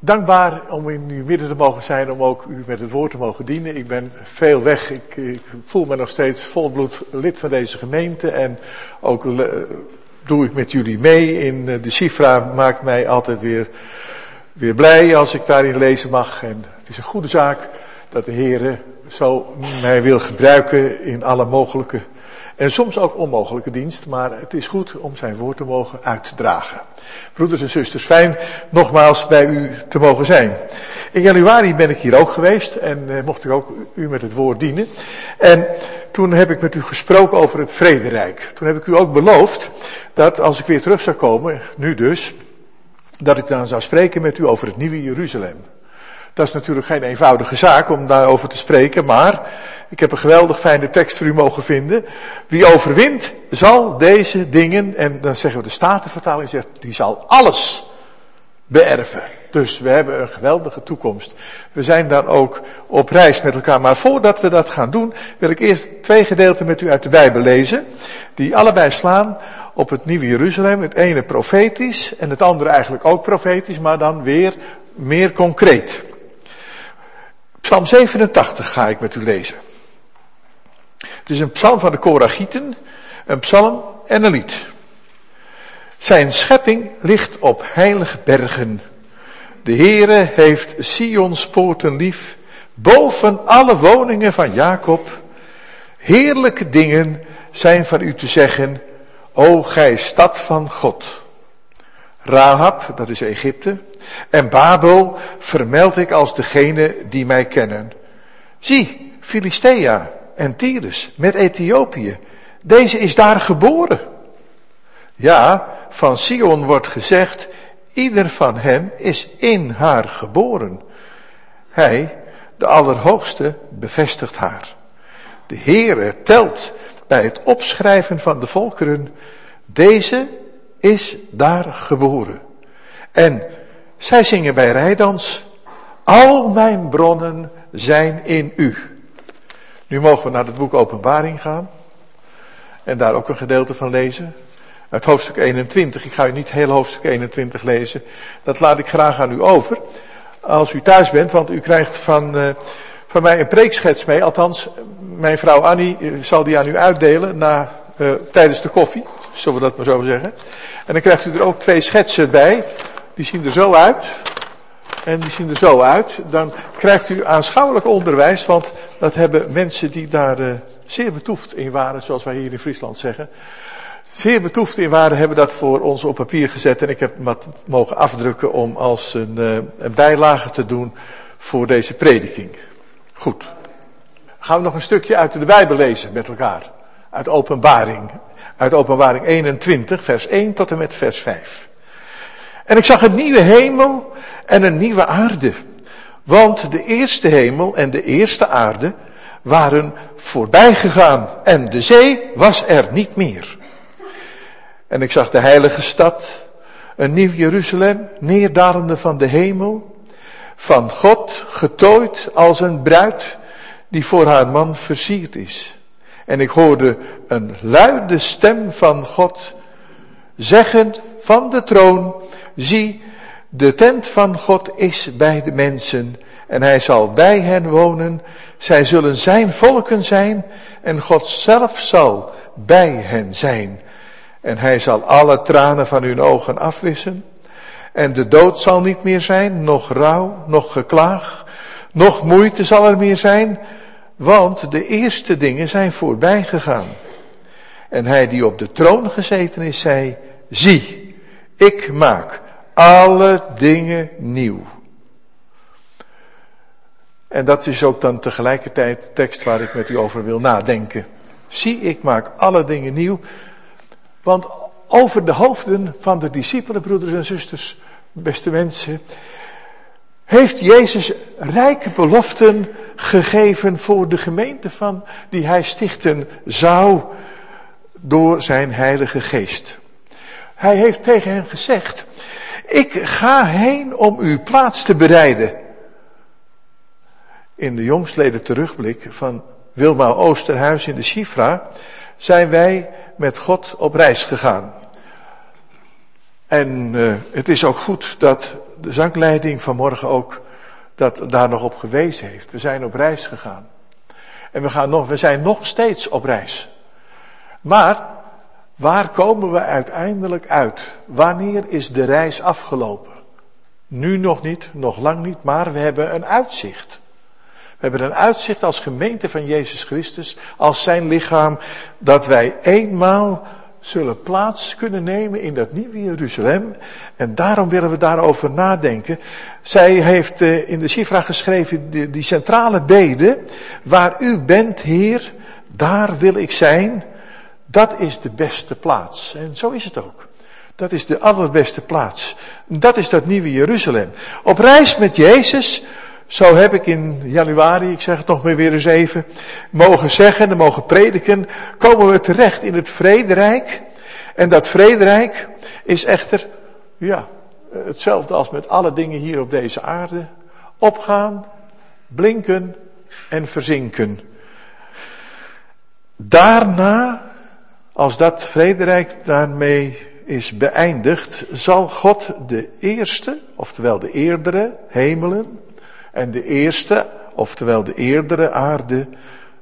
dankbaar om in uw midden te mogen zijn, om ook u met het woord te mogen dienen. Ik ben veel weg. Ik, voel me nog steeds volbloed lid van deze gemeente. En ook doe ik met jullie mee. In de Cifra maakt mij altijd weer, weer blij als ik daarin lezen mag. En het is een goede zaak dat de Heer zo mij wil gebruiken in alle mogelijke en soms ook onmogelijke dienst, maar het is goed om zijn woord te mogen uitdragen. Broeders en zusters, fijn nogmaals bij u te mogen zijn. In januari ben ik hier ook geweest en eh, mocht ik ook u met het woord dienen. En toen heb ik met u gesproken over het vrederijk. Toen heb ik u ook beloofd dat als ik weer terug zou komen, nu dus, dat ik dan zou spreken met u over het nieuwe Jeruzalem. Dat is natuurlijk geen eenvoudige zaak om daarover te spreken, maar ik heb een geweldig fijne tekst voor u mogen vinden. Wie overwint, zal deze dingen, en dan zeggen we de Statenvertaling zegt, die zal alles beërven. Dus we hebben een geweldige toekomst. We zijn dan ook op reis met elkaar. Maar voordat we dat gaan doen, wil ik eerst twee gedeelten met u uit de Bijbel lezen. Die allebei slaan op het Nieuwe Jeruzalem. Het ene profetisch en het andere eigenlijk ook profetisch, maar dan weer meer concreet. Psalm 87 ga ik met u lezen. Het is een psalm van de Koragieten, een psalm en een lied. Zijn schepping ligt op heilige bergen. De Heere heeft Sions poorten lief, boven alle woningen van Jacob. Heerlijke dingen zijn van u te zeggen, o gij stad van God. Rahab, dat is Egypte, en Babel vermeld ik als degene die mij kennen. Zie, Filistea en Tyrus met Ethiopië. Deze is daar geboren. Ja, van Sion wordt gezegd, ieder van hen is in haar geboren. Hij, de Allerhoogste, bevestigt haar. De Heere telt bij het opschrijven van de volkeren, deze is daar geboren. En zij zingen bij Rijdans, al mijn bronnen zijn in u. Nu mogen we naar het boek Openbaring gaan. En daar ook een gedeelte van lezen. Uit hoofdstuk 21. Ik ga u niet heel hoofdstuk 21 lezen. Dat laat ik graag aan u over. Als u thuis bent, want u krijgt van, uh, van mij een preekschets mee. Althans, mijn vrouw Annie eh, zal die aan u uitdelen na, uh, tijdens de koffie. Zullen we dat maar zo zeggen. En dan krijgt u er ook twee schetsen bij. Die zien er zo uit. En die zien er zo uit. Dan krijgt u aanschouwelijk onderwijs, want dat hebben mensen die daar uh, zeer betoefd in waren, zoals wij hier in Friesland zeggen. Zeer betoefd in waren, hebben dat voor ons op papier gezet. En ik heb wat mogen afdrukken om als een, uh, een bijlage te doen voor deze prediking. Goed. Gaan we nog een stukje uit de Bijbel lezen met elkaar. Uit openbaring. Uit openbaring 21, vers 1 tot en met vers 5. En ik zag een nieuwe hemel en een nieuwe aarde. Want de eerste hemel en de eerste aarde waren voorbij gegaan en de zee was er niet meer. En ik zag de heilige stad, een nieuw Jeruzalem, neerdalende van de hemel, van God getooid als een bruid die voor haar man versierd is. En ik hoorde een luide stem van God zeggen van de troon, zie, de tent van God is bij de mensen en hij zal bij hen wonen. Zij zullen zijn volken zijn en God zelf zal bij hen zijn. En hij zal alle tranen van hun ogen afwissen. En de dood zal niet meer zijn, nog rouw, nog geklaag, nog moeite zal er meer zijn, want de eerste dingen zijn voorbij gegaan. En hij die op de troon gezeten is, zei, zie, ik maak alle dingen nieuw. En dat is ook dan tegelijkertijd de tekst waar ik met u over wil nadenken. Zie, ik maak alle dingen nieuw. Want over de hoofden van de discipelen, broeders en zusters, beste mensen, heeft Jezus rijke beloften gegeven voor de gemeente van die hij stichten zou door zijn heilige geest. Hij heeft tegen hen gezegd, ik ga heen om uw plaats te bereiden. In de jongstleden terugblik van Wilma Oosterhuis in de Chifra zijn wij met God op reis gegaan. En uh, het is ook goed dat de zangleiding vanmorgen ook dat daar nog op gewezen heeft. We zijn op reis gegaan. En we, gaan nog, we zijn nog steeds op reis. Maar waar komen we uiteindelijk uit? Wanneer is de reis afgelopen? Nu nog niet, nog lang niet, maar we hebben een uitzicht. We hebben een uitzicht als gemeente van Jezus Christus, als zijn lichaam, dat wij eenmaal zullen plaats kunnen nemen in dat nieuwe Jeruzalem. En daarom willen we daarover nadenken. Zij heeft eh, in de Shifra geschreven die centrale bede. Waar u bent, Heer, daar wil ik zijn. Dat is de beste plaats. En zo is het ook. Dat is de allerbeste plaats. Dat is dat nieuwe Jeruzalem. Op reis met Jezus, zo heb ik in januari, ik zeg het nog maar weer eens even, mogen zeggen en mogen prediken, komen we terecht in het vrederijk. En dat vrederijk is echter, ja, hetzelfde als met alle dingen hier op deze aarde. Opgaan, blinken en verzinken. Daarna, als dat vrederijk daarmee is beëindigd, zal God de eerste, oftewel de eerdere hemelen, en de eerste, oftewel de eerdere aarde,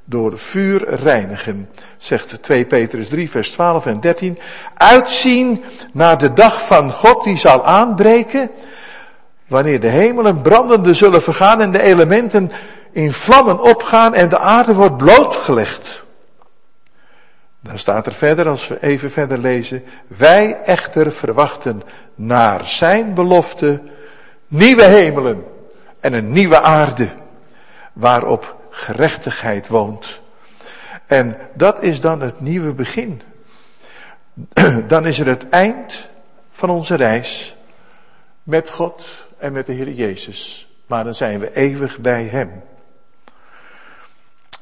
door vuur reinigen. Zegt 2 Petrus 3, vers 12 en 13. Uitzien naar de dag van God die zal aanbreken, wanneer de hemelen brandende zullen vergaan en de elementen in vlammen opgaan en de aarde wordt blootgelegd. Dan staat er verder, als we even verder lezen, wij echter verwachten naar zijn belofte nieuwe hemelen en een nieuwe aarde, waarop gerechtigheid woont. En dat is dan het nieuwe begin. Dan is er het eind van onze reis met God en met de Heer Jezus. Maar dan zijn we eeuwig bij Hem.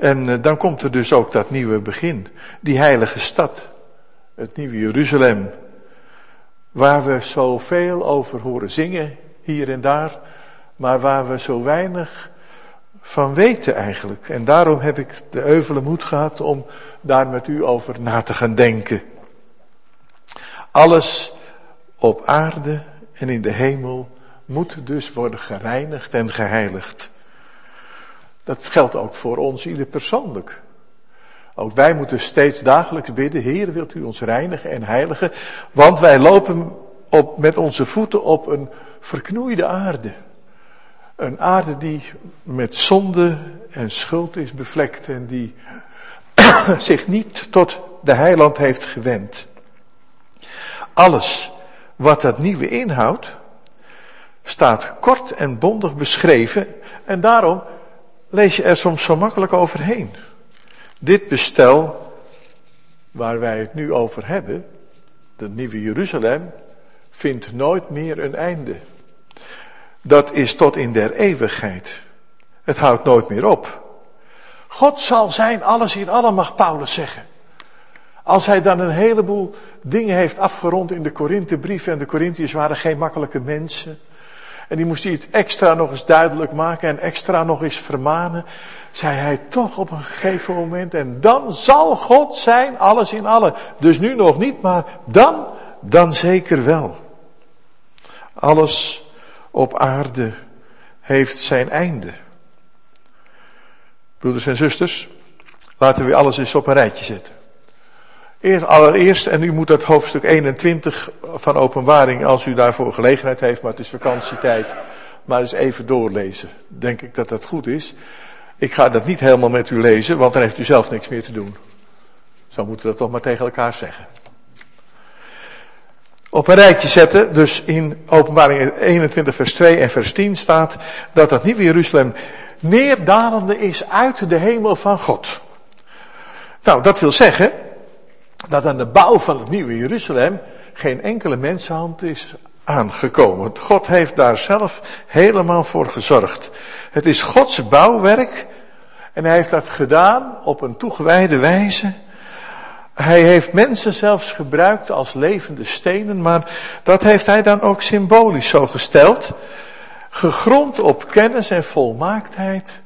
En eh, dan komt er dus ook dat nieuwe begin. Die heilige stad. Het nieuwe Jeruzalem. Waar we zoveel over horen zingen, hier en daar. Maar waar we zo weinig van weten eigenlijk. En daarom heb ik de euvele moed gehad om daar met u over na te gaan denken. Alles op aarde en in de hemel moet dus worden gereinigd en geheiligd. Dat geldt ook voor ons ieder persoonlijk. Ook wij moeten steeds dagelijks bidden, Heer, wilt u ons reinigen en heiligen, want wij lopen op, met onze voeten op een verknoeide aarde. Een aarde die met zonde en schuld is bevlekt en die zich niet tot de heiland heeft gewend. Alles wat dat nieuwe inhoudt, staat kort en bondig beschreven en daarom lees je er soms zo makkelijk overheen. Dit bestel waar wij het nu over hebben, de nieuwe Jeruzalem, vindt nooit meer een einde. Dat is tot in der eeuwigheid. Het houdt nooit meer op. God zal zijn alles in allem, mag Paulus zeggen. Als hij dan een heleboel dingen heeft afgerond in de Korinthebrief, en de Corinthiërs waren geen makkelijke mensen. En die moest hij het extra nog eens duidelijk maken en extra nog eens vermanen. Zei hij toch op een gegeven moment, en dan zal God zijn alles in allen. Dus nu nog niet, maar dan, dan zeker wel. Alles op aarde heeft zijn einde. Broeders en zusters, laten we alles eens op een rijtje zetten. Eerst, allereerst, en u moet dat hoofdstuk 21 van openbaring, als u daarvoor gelegenheid heeft, maar het is vakantietijd, maar eens even doorlezen. Denk ik dat dat goed is. Ik ga dat niet helemaal met u lezen, want dan heeft u zelf niks meer te doen. Zo moeten we dat toch maar tegen elkaar zeggen op een rijtje zetten. Dus in openbaring 21 vers 2 en vers 10 staat dat dat nieuwe Jeruzalem neerdalende is uit de hemel van God. Nou, dat wil zeggen dat aan de bouw van het nieuwe Jeruzalem geen enkele mensenhand is aangekomen. God heeft daar zelf helemaal voor gezorgd. Het is Gods bouwwerk en hij heeft dat gedaan op een toegewijde wijze. Hij heeft mensen zelfs gebruikt als levende stenen, maar dat heeft hij dan ook symbolisch zo gesteld. Gegrond op kennis en volmaaktheid,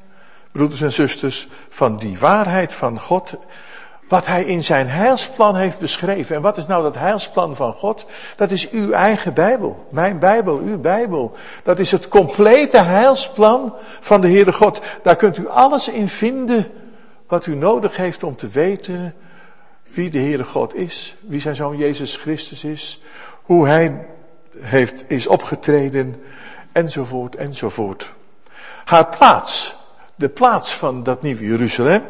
broeders en zusters, van die waarheid van God, wat hij in zijn heilsplan heeft beschreven. En wat is nou dat heilsplan van God? Dat is uw eigen Bijbel. Mijn Bijbel, uw Bijbel. Dat is het complete heilsplan van de Heere God. Daar kunt u alles in vinden wat u nodig heeft om te weten wie de Heere God is. Wie zijn zoon Jezus Christus is. Hoe hij heeft, is opgetreden. Enzovoort, enzovoort. Haar plaats, de plaats van dat nieuwe Jeruzalem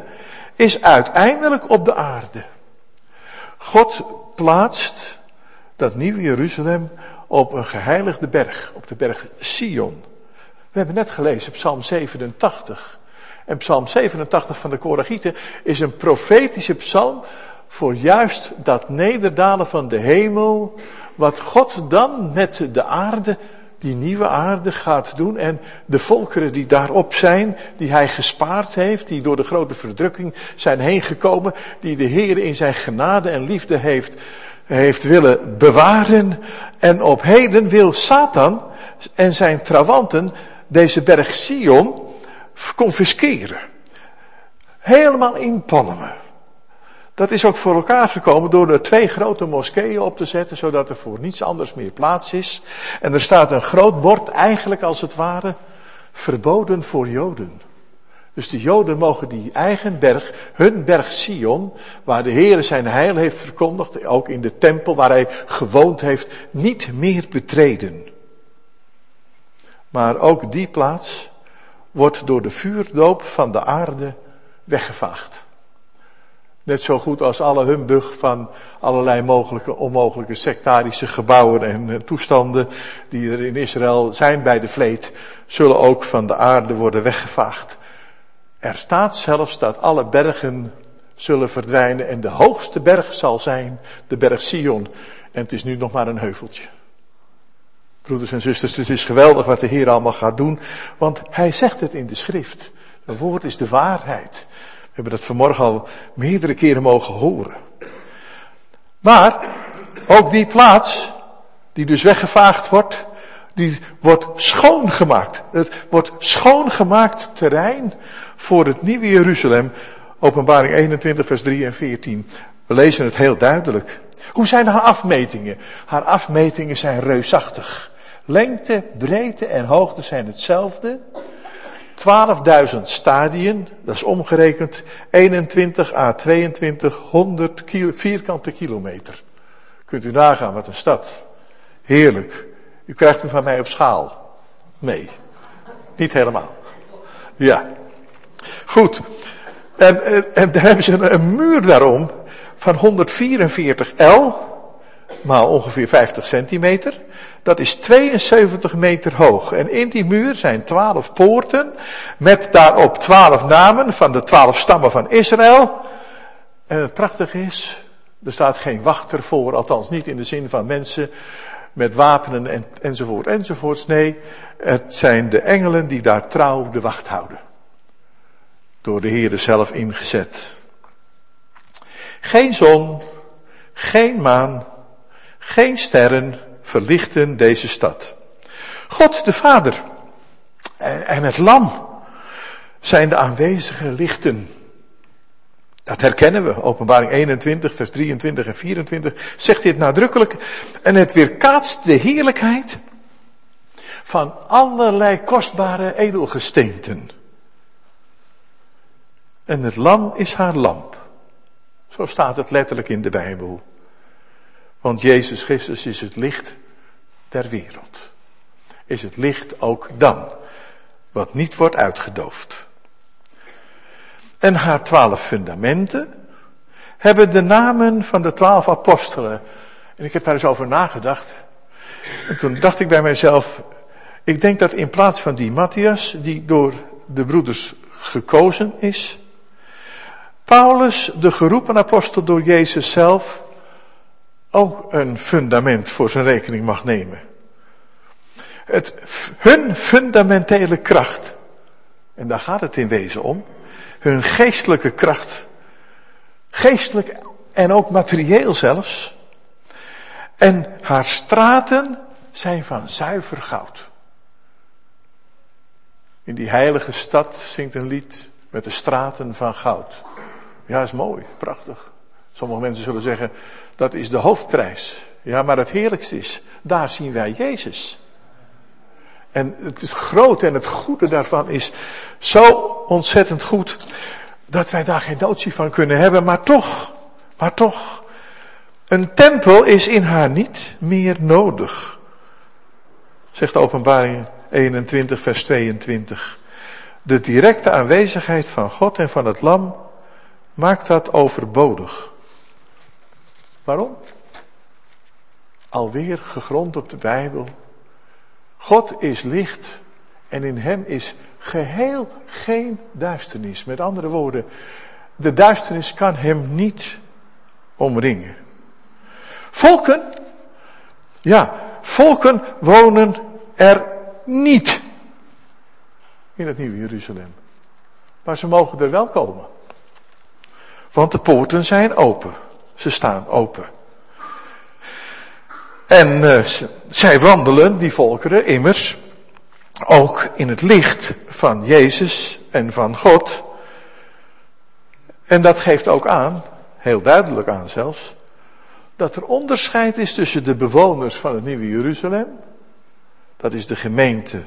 is uiteindelijk op de aarde. God plaatst dat nieuwe Jeruzalem op een geheiligde berg, op de berg Sion. We hebben net gelezen Psalm 87. En Psalm 87 van de Koragieten is een profetische psalm voor juist dat nederdalen van de hemel, wat God dan met de aarde die nieuwe aarde gaat doen en de volkeren die daarop zijn, die hij gespaard heeft, die door de grote verdrukking zijn heen gekomen, die de Heer in zijn genade en liefde heeft, heeft willen bewaren. En op heden wil Satan en zijn trawanten deze berg Sion confisceren. Helemaal inpalmen. Dat is ook voor elkaar gekomen door er twee grote moskeeën op te zetten, zodat er voor niets anders meer plaats is. En er staat een groot bord, eigenlijk als het ware, verboden voor Joden. Dus de Joden mogen die eigen berg, hun berg Sion, waar de Heer zijn heil heeft verkondigd, ook in de tempel waar hij gewoond heeft, niet meer betreden. Maar ook die plaats wordt door de vuurdoop van de aarde weggevaagd. Net zo goed als alle humbug van allerlei mogelijke, onmogelijke sectarische gebouwen en eh, toestanden die er in Israël zijn bij de vleet, zullen ook van de aarde worden weggevaagd. Er staat zelfs dat alle bergen zullen verdwijnen en de hoogste berg zal zijn de berg Sion. En het is nu nog maar een heuveltje. Broeders en zusters, het is geweldig wat de Heer allemaal gaat doen, want Hij zegt het in de schrift. Het woord is de waarheid hebben dat vanmorgen al meerdere keren mogen horen. Maar ook die plaats, die dus weggevaagd wordt, die wordt schoongemaakt. Het wordt schoongemaakt terrein voor het nieuwe Jeruzalem. Openbaring 21, vers 3 en 14. We lezen het heel duidelijk. Hoe zijn haar afmetingen? Haar afmetingen zijn reusachtig. Lengte, breedte en hoogte zijn hetzelfde. 12.000 stadien, dat is omgerekend 21 à 2200 vierkante kilometer. Kunt u nagaan wat een stad. Heerlijk. U krijgt hem van mij op schaal. Nee, niet helemaal. Ja. Goed. En, en, en daar hebben ze een muur daarom van 144 L, maar ongeveer 50 centimeter. Dat is 72 meter hoog. En in die muur zijn 12 poorten. Met daarop 12 namen van de 12 stammen van Israël. En het prachtige is, er staat geen wachter voor. Althans niet in de zin van mensen met wapenen en, enzovoort enzovoorts. Nee, het zijn de engelen die daar trouw de wacht houden. Door de Heer zelf ingezet. Geen zon, geen maan, geen sterren verlichten deze stad. God de Vader en het Lam zijn de aanwezige lichten. Dat herkennen we. Openbaring 21, vers 23 en 24 zegt dit nadrukkelijk. En het weerkaatst de heerlijkheid van allerlei kostbare edelgesteenten. En het lam is haar lamp. Zo staat het letterlijk in de Bijbel. Want Jezus Christus is het licht der wereld. Is het licht ook dan, wat niet wordt uitgedoofd. En haar twaalf fundamenten hebben de namen van de twaalf apostelen. En ik heb daar eens over nagedacht. En toen dacht ik bij mijzelf, ik denk dat in plaats van die Matthias, die door de broeders gekozen is, Paulus, de geroepen apostel door Jezus zelf, ook een fundament voor zijn rekening mag nemen. Het, hun fundamentele kracht, en daar gaat het in wezen om, hun geestelijke kracht, geestelijk en ook materieel zelfs, en haar straten zijn van zuiver goud. In die heilige stad zingt een lied met de straten van goud. Ja, is mooi, prachtig. Sommige mensen zullen zeggen, dat is de hoofdprijs. Ja, maar het heerlijkste is, daar zien wij Jezus. En het grote en het goede daarvan is zo ontzettend goed dat wij daar geen notie van kunnen hebben, maar toch, maar toch, een tempel is in haar niet meer nodig. Zegt openbaring 21 vers 22. De directe aanwezigheid van God en van het lam maakt dat overbodig. Waarom? Alweer gegrond op de Bijbel. God is licht en in hem is geheel geen duisternis. Met andere woorden, de duisternis kan hem niet omringen. Volken, ja, volken wonen er niet in het nieuwe Jeruzalem. Maar ze mogen er wel komen. Want de poorten zijn open. Ze staan open. En uh, zij wandelen, die volkeren, immers, ook in het licht van Jezus en van God. En dat geeft ook aan, heel duidelijk aan zelfs, dat er onderscheid is tussen de bewoners van het Nieuwe Jeruzalem, dat is de gemeente,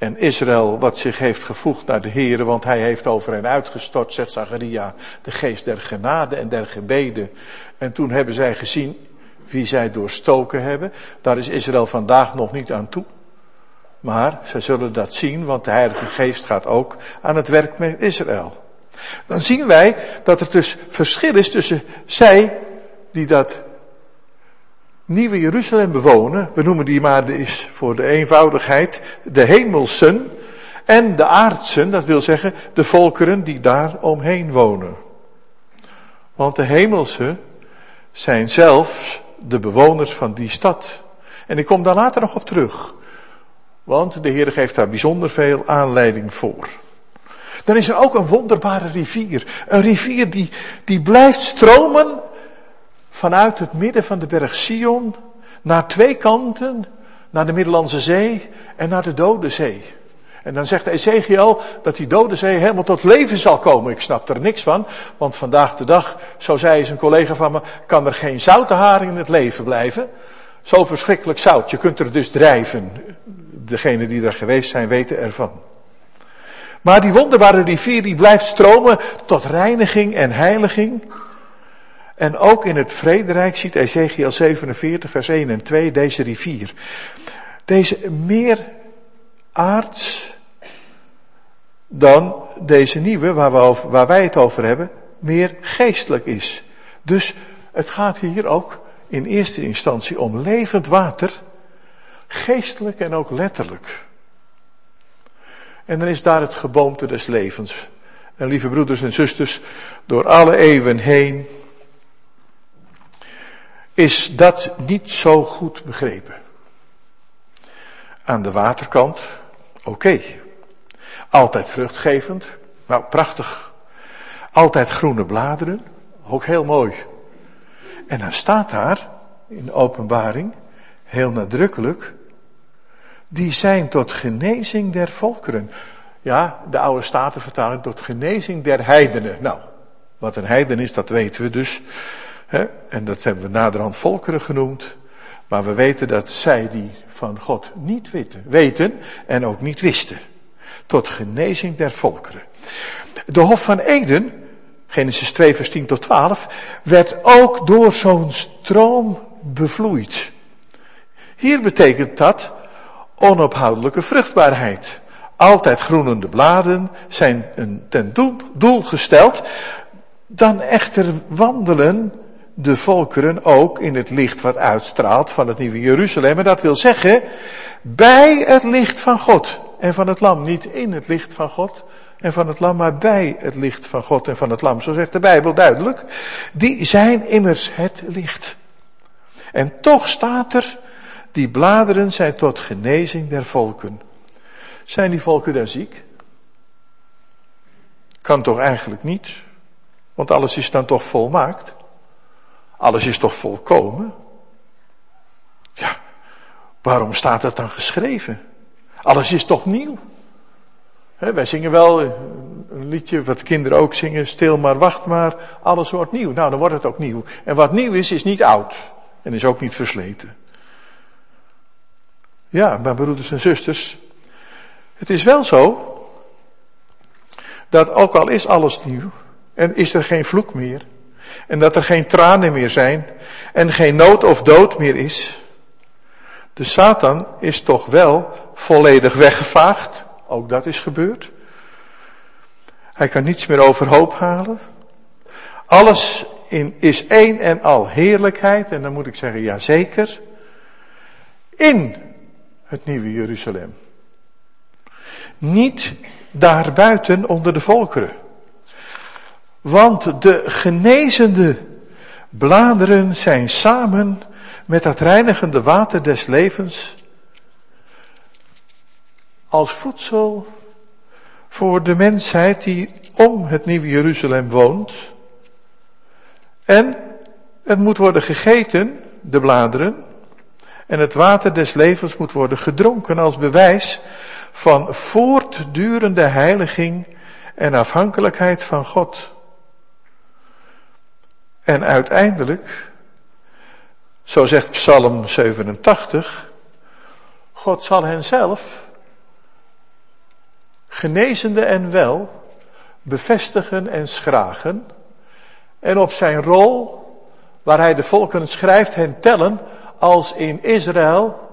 en Israël wat zich heeft gevoegd naar de Heer, want hij heeft over hen uitgestort, zegt Zacharia, de geest der genade en der gebeden. En toen hebben zij gezien wie zij doorstoken hebben. Daar is Israël vandaag nog niet aan toe. Maar zij zullen dat zien, want de Heilige Geest gaat ook aan het werk met Israël. Dan zien wij dat er dus verschil is tussen zij die dat nieuwe Jeruzalem bewonen. We noemen die maar is voor de eenvoudigheid de hemelsen en de aardsen, dat wil zeggen de volkeren die daar omheen wonen. Want de hemelsen zijn zelfs de bewoners van die stad. En ik kom daar later nog op terug. Want de Heer geeft daar bijzonder veel aanleiding voor. Dan is er ook een wonderbare rivier. Een rivier die, die blijft stromen vanuit het midden van de berg Sion naar twee kanten, naar de Middellandse Zee en naar de Dode Zee. En dan zegt Ezekiel dat die Dode Zee helemaal tot leven zal komen. Ik snap er niks van, want vandaag de dag, zo zei eens een collega van me, kan er geen zoute haring in het leven blijven. Zo verschrikkelijk zout, je kunt er dus drijven. Degenen die er geweest zijn weten ervan. Maar die wonderbare rivier die blijft stromen tot reiniging en heiliging. En ook in het vrederijk ziet Ezekiel 47 vers 1 en 2 deze rivier. Deze meer aards dan deze nieuwe waar, we over, waar wij het over hebben, meer geestelijk is. Dus het gaat hier ook in eerste instantie om levend water, geestelijk en ook letterlijk. En dan is daar het geboomte des levens. En lieve broeders en zusters, door alle eeuwen heen is dat niet zo goed begrepen. Aan de waterkant, oké. Altijd vruchtgevend, nou prachtig. Altijd groene bladeren, ook heel mooi. En dan staat daar, in de openbaring, heel nadrukkelijk, die zijn tot genezing der volkeren. Ja, de oude statenvertaling tot genezing der heidenen. Nou, wat een heiden is, dat weten we dus. En dat hebben we naderhand volkeren genoemd. Maar we weten dat zij die van God niet weten, weten en ook niet wisten. Tot genezing der volkeren. De Hof van Eden, Genesis 2 vers 10 tot 12, werd ook door zo'n stroom bevloeid. Hier betekent dat onophoudelijke vruchtbaarheid. Altijd groenende bladen zijn ten doel gesteld. Dan echter wandelen de volkeren ook in het licht wat uitstraalt van het nieuwe Jeruzalem. En dat wil zeggen, bij het licht van God en van het lam. Niet in het licht van God en van het lam, maar bij het licht van God en van het lam. Zo zegt de Bijbel duidelijk. Die zijn immers het licht. En toch staat er, die bladeren zijn tot genezing der volken. Zijn die volken dan ziek? Kan toch eigenlijk niet? Want alles is dan toch volmaakt? Alles is toch volkomen? Ja, waarom staat dat dan geschreven? Alles is toch nieuw? wij zingen wel een liedje wat de kinderen ook zingen. Stil maar, wacht maar, alles wordt nieuw. Nou, dan wordt het ook nieuw. En wat nieuw is, is niet oud. En is ook niet versleten. Ja, mijn broeders en zusters. Het is wel zo. Dat ook al is alles nieuw. En is er geen vloek meer. En dat er geen tranen meer zijn. En geen nood of dood meer is. De Satan is toch wel volledig weggevaagd. Ook dat is gebeurd. Hij kan niets meer overhoop halen. Alles in, is één en al heerlijkheid. En dan moet ik zeggen, ja zeker. In het nieuwe Jeruzalem. Niet daarbuiten onder de volkeren. Want de genezende bladeren zijn samen met dat reinigende water des levens als voedsel voor de mensheid die om het nieuwe Jeruzalem woont. En het moet worden gegeten, de bladeren, en het water des levens moet worden gedronken als bewijs van voortdurende heiliging en afhankelijkheid van God. En uiteindelijk, zo zegt Psalm 87, God zal hen zelf genezende en wel bevestigen en schragen en op zijn rol, waar hij de volken schrijft, hen tellen als in Israël,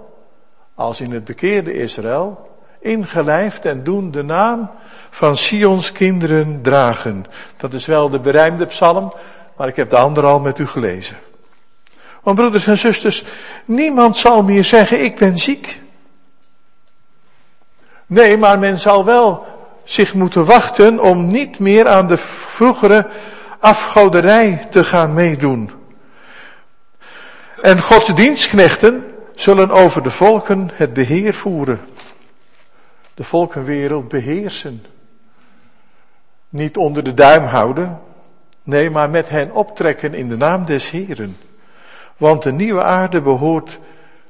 als in het bekeerde Israël, ingelijfd en doen de naam van Sions kinderen dragen. Dat is wel de berijmde psalm, maar ik heb de andere al met u gelezen. Want broeders en zusters, niemand zal meer zeggen ik ben ziek. Nee, maar men zal wel zich moeten wachten om niet meer aan de vroegere afgoderij te gaan meedoen. En Gods dienstknechten zullen over de volken het beheer voeren. De volkenwereld beheersen. Niet onder de duim houden, nee, maar met hen optrekken in de naam des Heren. Want de nieuwe aarde behoort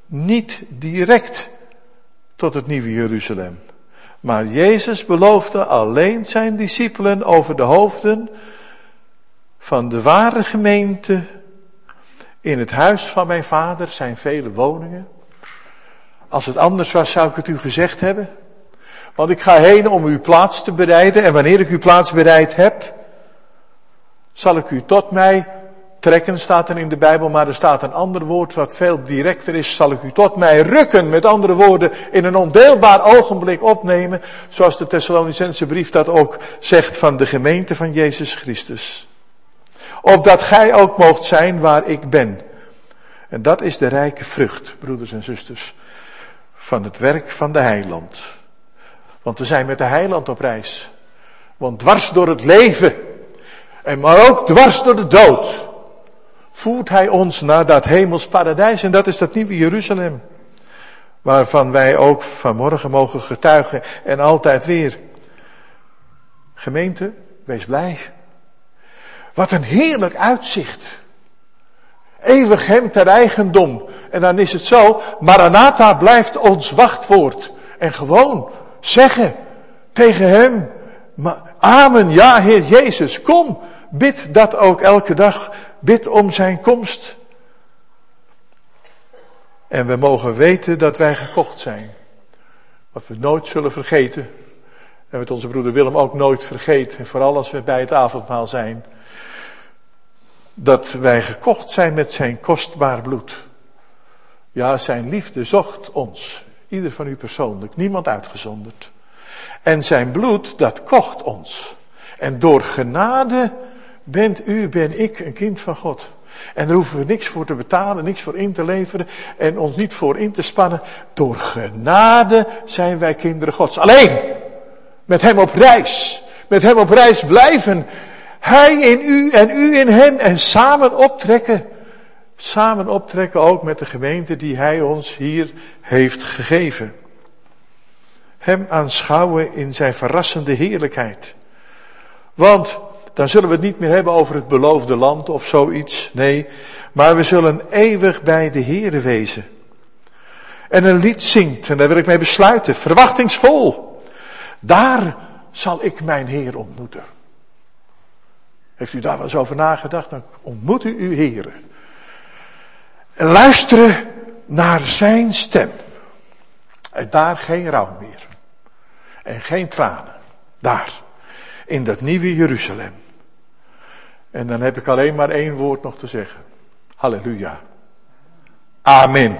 niet direct tot het nieuwe Jeruzalem. Maar Jezus beloofde alleen zijn discipelen over de hoofden van de ware gemeente in het huis van mijn vader zijn vele woningen. Als het anders was, zou ik het u gezegd hebben. Want ik ga heen om uw plaats te bereiden. En wanneer ik uw plaats bereid heb, zal ik u tot mij trekken, staat er in de Bijbel. Maar er staat een ander woord wat veel directer is. Zal ik u tot mij rukken. Met andere woorden, in een ondeelbaar ogenblik opnemen. Zoals de Thessalonicense brief dat ook zegt van de gemeente van Jezus Christus opdat gij ook moogt zijn waar ik ben. En dat is de rijke vrucht, broeders en zusters, van het werk van de heiland. Want we zijn met de heiland op reis. Want dwars door het leven, en maar ook dwars door de dood, voert hij ons naar dat hemels paradijs. En dat is dat nieuwe Jeruzalem. Waarvan wij ook vanmorgen mogen getuigen en altijd weer. Gemeente, wees blij. Wat een heerlijk uitzicht. Eeuwig hem ter eigendom. En dan is het zo, Maranatha blijft ons wachtwoord. En gewoon zeggen tegen hem, Amen, ja Heer Jezus, kom. Bid dat ook elke dag. Bid om zijn komst. En we mogen weten dat wij gekocht zijn. Wat we nooit zullen vergeten. En wat onze broeder Willem ook nooit vergeet. En vooral als we bij het avondmaal zijn dat wij gekocht zijn met zijn kostbaar bloed. Ja, zijn liefde zocht ons, ieder van u persoonlijk, niemand uitgezonderd. En zijn bloed, dat kocht ons. En door genade bent u, ben ik een kind van God. En daar hoeven we niks voor te betalen, niks voor in te leveren en ons niet voor in te spannen. Door genade zijn wij kinderen Gods. Alleen met Hem op reis. Met Hem op reis blijven hij in u en u in hem en samen optrekken. Samen optrekken ook met de gemeente die hij ons hier heeft gegeven. Hem aanschouwen in zijn verrassende heerlijkheid. Want dan zullen we het niet meer hebben over het beloofde land of zoiets. Nee, maar we zullen eeuwig bij de Here wezen. En een lied zingt, en daar wil ik mee besluiten, verwachtingsvol. Daar zal ik mijn Heer ontmoeten. Heeft u daar wel eens over nagedacht? Dan ontmoet u uw Heer. En luisteren naar zijn stem. En daar geen rouw meer. En geen tranen. Daar. In dat nieuwe Jeruzalem. En dan heb ik alleen maar één woord nog te zeggen. Halleluja. Amen.